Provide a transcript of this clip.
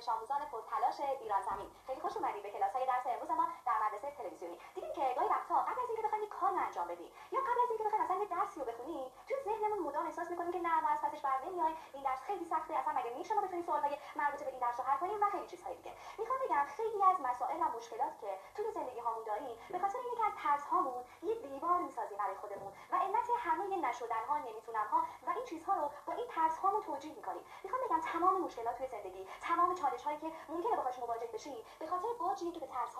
دانش آموزان پرتلاش ایران زمین. خیلی خوش اومدید به کلاس های درس امروز ما در مدرسه تلویزیونی. دیدیم که گاهی وقتا قبل از اینکه بخوایم کار انجام بدیم یا قبل از اینکه بخوایم مثلا یه درسی رو بخونیم توی ذهنمون مدام احساس می‌کنیم که نه ما از پسش بر نمیایم این درس خیلی سخته. اصلا مگه میشه ما بتونیم سوالهای مربوط به این درس رو حل کنیم و خیلی چیزهای دیگه. می‌خوام بگم خیلی از مسائل و مشکلات که توی زندگی هامون داریم به خاطر اینکه از ترس هامون یه دیوار می‌سازیم برای خودمون و علت همه نشدن ها نمی‌تونم ها و این چیزها رو با این ترس هامون توجیه می‌کنیم. می‌خوام بگم تمام مشکلات توی زندگی تمام چالش هایی که ممکنه باهاش مواجه بشیم به خاطر باجی که به ترس